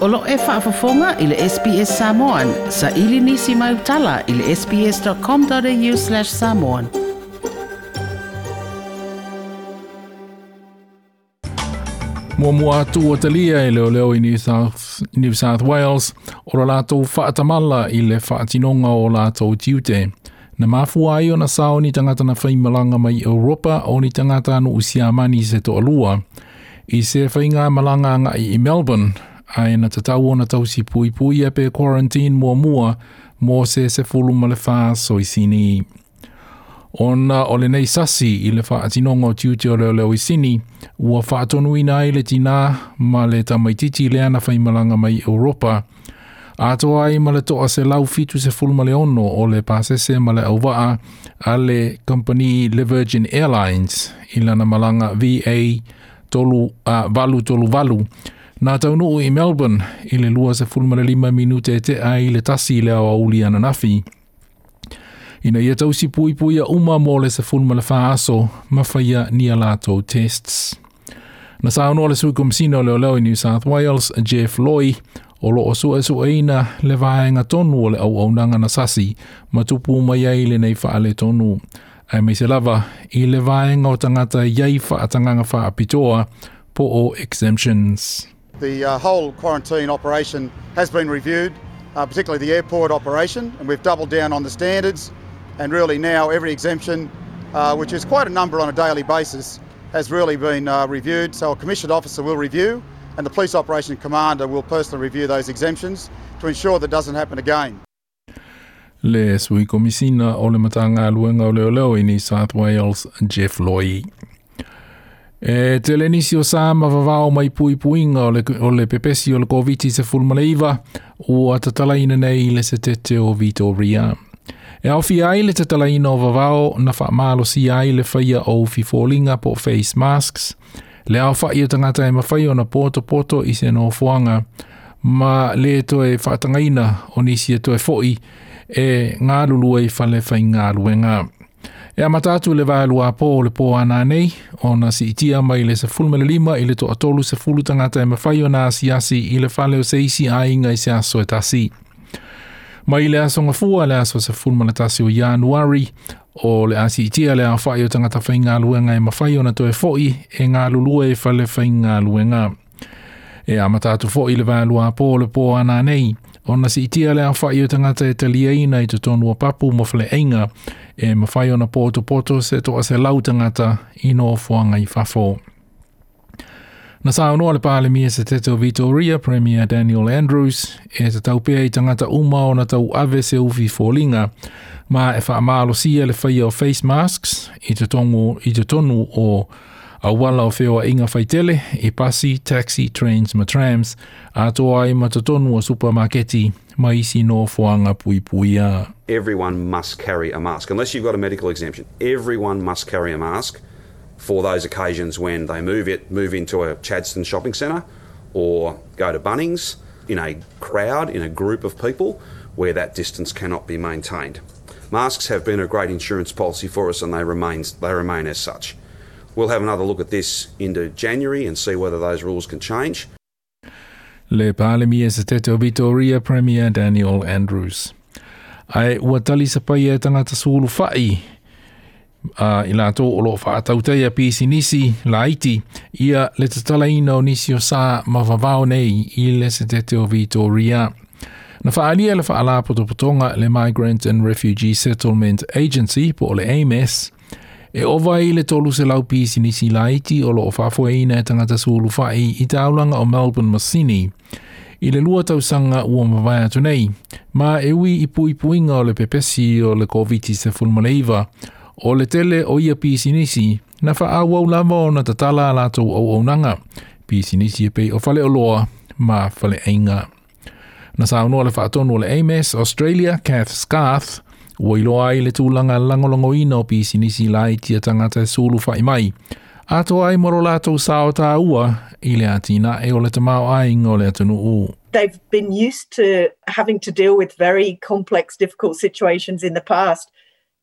Olo e whaafafonga i le SPS Samoan. Sa ili nisi mai utala i le sps.com.au slash samoan. Mua mua atu o talia i e leo leo i New South, Wales. O la lātou whaatamala i le whaatinonga o lātou tiute. Na mafua ai ona sao ni tangata na whai malanga mai Europa o ni tangata anu usiamani se to alua. I se whainga malanga ngai i Melbourne, ai na te tau ona tau si pui pui e pe quarantine mua mua mō se se fulu ma le wha soi sini. Ona o le nei sasi i le wha atinongo tiuti o leo leo i sini, ua wha atonu i nai le tina ma le tamaititi le ana wha malanga mai Europa. A toa i ma le toa se lau fitu se fulu ma le ono o le pasese ma le auwaa a le company Le Virgin Airlines i lana malanga VA tolu, uh, valu tolu valu. Valu. Nā taunu i Melbourne, i le lua se fulmana lima minute e te ai le tasi le au auli ananafi. Ina ia tausi pui pui a uma mō le se fulmana wha aso, mawhaia ni a tests. Na sa anō le sui kumsina o leo leo i New South Wales, Jeff Loy, o lo o sua e sua ina le vāenga tonu o le au au nanga na sasi, ma tupu mai ai le nei wha tonu. Ai mei se lava, i le vāenga o tangata iei wha atanganga wha apitoa, po o exemptions. The uh, whole quarantine operation has been reviewed, uh, particularly the airport operation, and we've doubled down on the standards. And really now every exemption, uh, which is quite a number on a daily basis, has really been uh, reviewed. So a commissioned officer will review, and the police operation commander will personally review those exemptions to ensure that doesn't happen again. Le sui komisina o le matanga luenga o leo leo i New South Wales, Jeff Loy. E te le nisi o sā ma vavao mai pui puinga o le, o le pepesi o le koviti se fulmaleiva o atatalaina nei le se tete o Vitoria. E au fi ai le tatalaina o vavao na wha malo si ai le whaia o fi fōlinga po face masks. Le au wha i o tangata e mawhai o na poto poto i se no fuanga. Ma le to e whaatangaina o nisi e to e fo'i e ngā lulua i whale whai ngā luenga. E amatatu le vahalu a pō le pō ana nei, o na si itia mai le sa fulmele lima i le to atolu sa fulu tangata e mawhaio na asiasi i le fale o seisi a inga i se aso e tasi. Mai le aso ngafua le aso sa fulmele tasi o Januari, o le asi itia le a whaio tangata whainga luenga e mawhaio na to e foi e ngā lulua e fale whainga luenga. E amatatu foi le vahalu a pō le pō ana nei, Ona si itia le awha i tangata e talia ina i te tonu o papu mo fle einga e mawhai ona pōtu pōtu se toa se lau tangata i no fuanga i whafo. Na sā unua le pāle mia se teto Vitoria, Premier Daniel Andrews, e te taupea i tangata uma na tau ave se uwi fōlinga, ma e wha le whaia face masks i te, tongo, i te tonu o auala o feoa inga faitele e pasi, taxi, trains ma trams a toa e matatonu o supermarketi ma isi no foanga pui puia. Everyone must carry a mask unless you've got a medical exemption. Everyone must carry a mask for those occasions when they move it move into a Chadston shopping centre or go to Bunnings in a crowd in a group of people where that distance cannot be maintained. Masks have been a great insurance policy for us and they remain, they remain as such. We'll have another look at this into January and see whether those rules can change. Le Parlement e Victoria Premier Daniel Andrews. Ai ua tali sa pai e tangata suulu fai. Uh, I lato o loo whaatautea pisi nisi la iti ia le tatala ino nisi o sa mawawao nei i le se te Vitoria. Na whaalia le whaala potopotonga le Migrant and Refugee Settlement Agency po le AMS e ova i le tolu se lau pisi ni si laiti o lo o fafoe ina e tangata su ulu fai i te aulanga o Melbourne Masini. i le lua tau sanga ua mawai atu nei, ma e ui i pui puinga o le pepesi o le COVID-19 se fulmaleiva, o le tele o ia pisi nisi, na wha au au lava o na tatala alato au au nanga, pisi nisi e pei o fale o loa, ma fale ainga. Na saa unua le wha atonu o le AMS, Australia, Kath Scarth, Ua ai le tūlanga o lai tia tangata sulu fai mai. Ato ai moro lātou sāo tā ua i le atina e o le tamau ai ngō le atunu u. They've been used to having to deal with very complex, difficult situations in the past.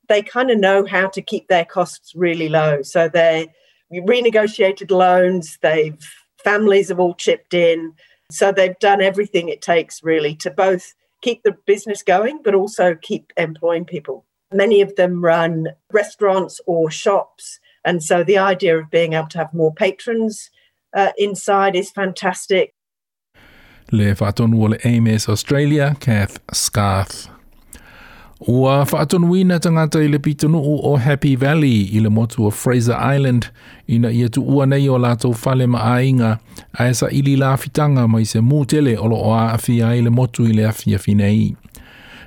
They kind of know how to keep their costs really low. So they renegotiated loans, they've families have all chipped in. So they've done everything it takes really to both – keep the business going, but also keep employing people. Many of them run restaurants or shops. And so the idea of being able to have more patrons uh, inside is fantastic. Le Fatonwall Ames Australia, Kath Scarth. Ua whaatonuina tangata i le pitonuu o Happy Valley i le motu o Fraser Island ina ia tu ua nei o lātou whale ma ainga a esa ili la fitanga mai se mūtele o lo o a awhia i le motu i le awhia finei.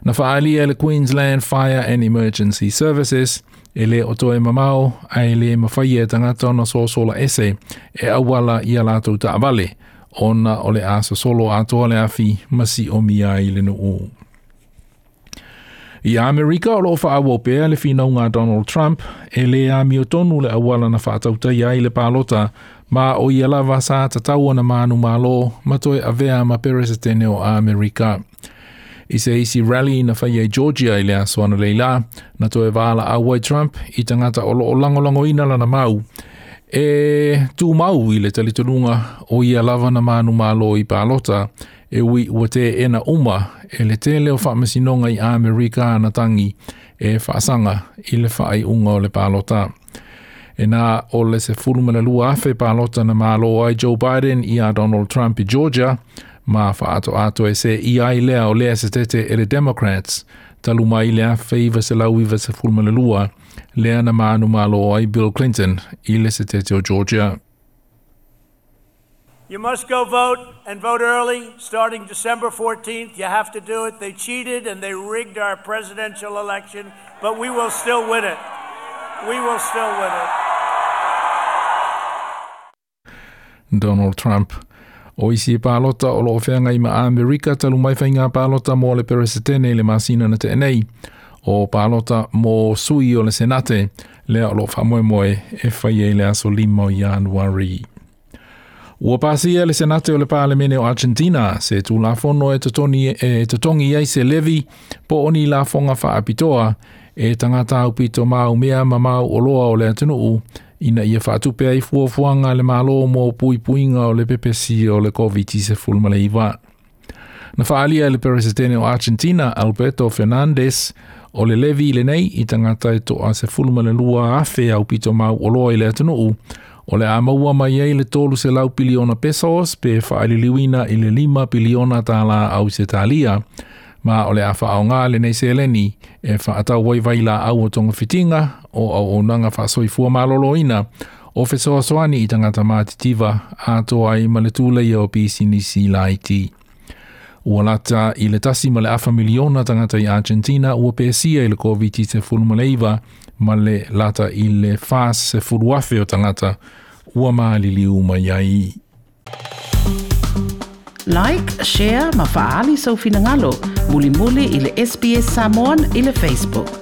Na whaalia le Queensland Fire and Emergency Services e le o toe mamau a e le mawhai e tangata ona sōsola ese e awala i a lātou ta avale ona o le asa solo atoa le awhi masi o mia i le nuu. No I Amerika o loo wha awo pēr le whinau ngā Donald Trump e le a mi tonu le awala na whātauta ia le pālota ma o i alawa sa ta taua na mānu mā lo ma toi a vea ma peresetene o Amerika. I se isi rally na whai e Georgia i le a swana leila na toi vāla awa i Trump i tangata o loo lango lango inala na mau e tū mau i le talitununga o i alawa na mānu mā i pālota e ui ua te ena uma e le te leo whaamasinonga i Amerika na tangi e whaasanga i le whaai unga o le pālota. E nā o le se fulumana lua awhi pālota na mālo ai Joe Biden i a Donald Trump i Georgia, mā whaato ato e se i ai lea o lea se tete e le Democrats, talu mai lea whaiva se lau iva se fulumana lua, lea na mānu mālo ai Bill Clinton i le se tete o Georgia. You must go vote and vote early starting December 14th. You have to do it. They cheated and they rigged our presidential election, but we will still win it. We will still win it. Donald Trump. O isi e pālota o loo whianga i ma Amerika talu mai whainga pālota mō le peresetene le māsina na te enei. O pālota mō sui o le senate lea o loo whamoe moe e whai e le aso lima i anuari. Ua pasia e le senate o le parlemene o Argentina, se tu la fono e totoni e, e totongi ei se levi, po oni la fonga fa apitoa, e tangata upito mau mea ma mau oloa o le atunuu, ina ia fa atupe ai fuafuanga le malo mo pui puinga o le pepesi o le COVID-19 se fulmale iwa. Na faalia le presidente o Argentina, Alberto Fernandez, o le levi le nei, i tangata e toa se fulmale lua afe au pito mau oloa i le atunuu, O le amaua mai ei le tolu se lau piliona pesos pe whaaliliwina i le lima piliona tā la au se tālia, ma o le awha au ngā le nei se leni e whaatau wai vai la au o tonga fitinga o au o nanga whaasoi fua maloloina o whesoa soani i tangata māti tiva a tō ai ma le tūle i o PCNC la iti. Ua lata i le tasi ma le awha miliona tangata i Argentina ua pēsia i le COVID-19 fulmaleiva ma le lata i le fas se furuafe o tangata ua maalili uma iai. Like, share, ma faali sau finangalo, muli muli i le SBS Samoan i le Facebook.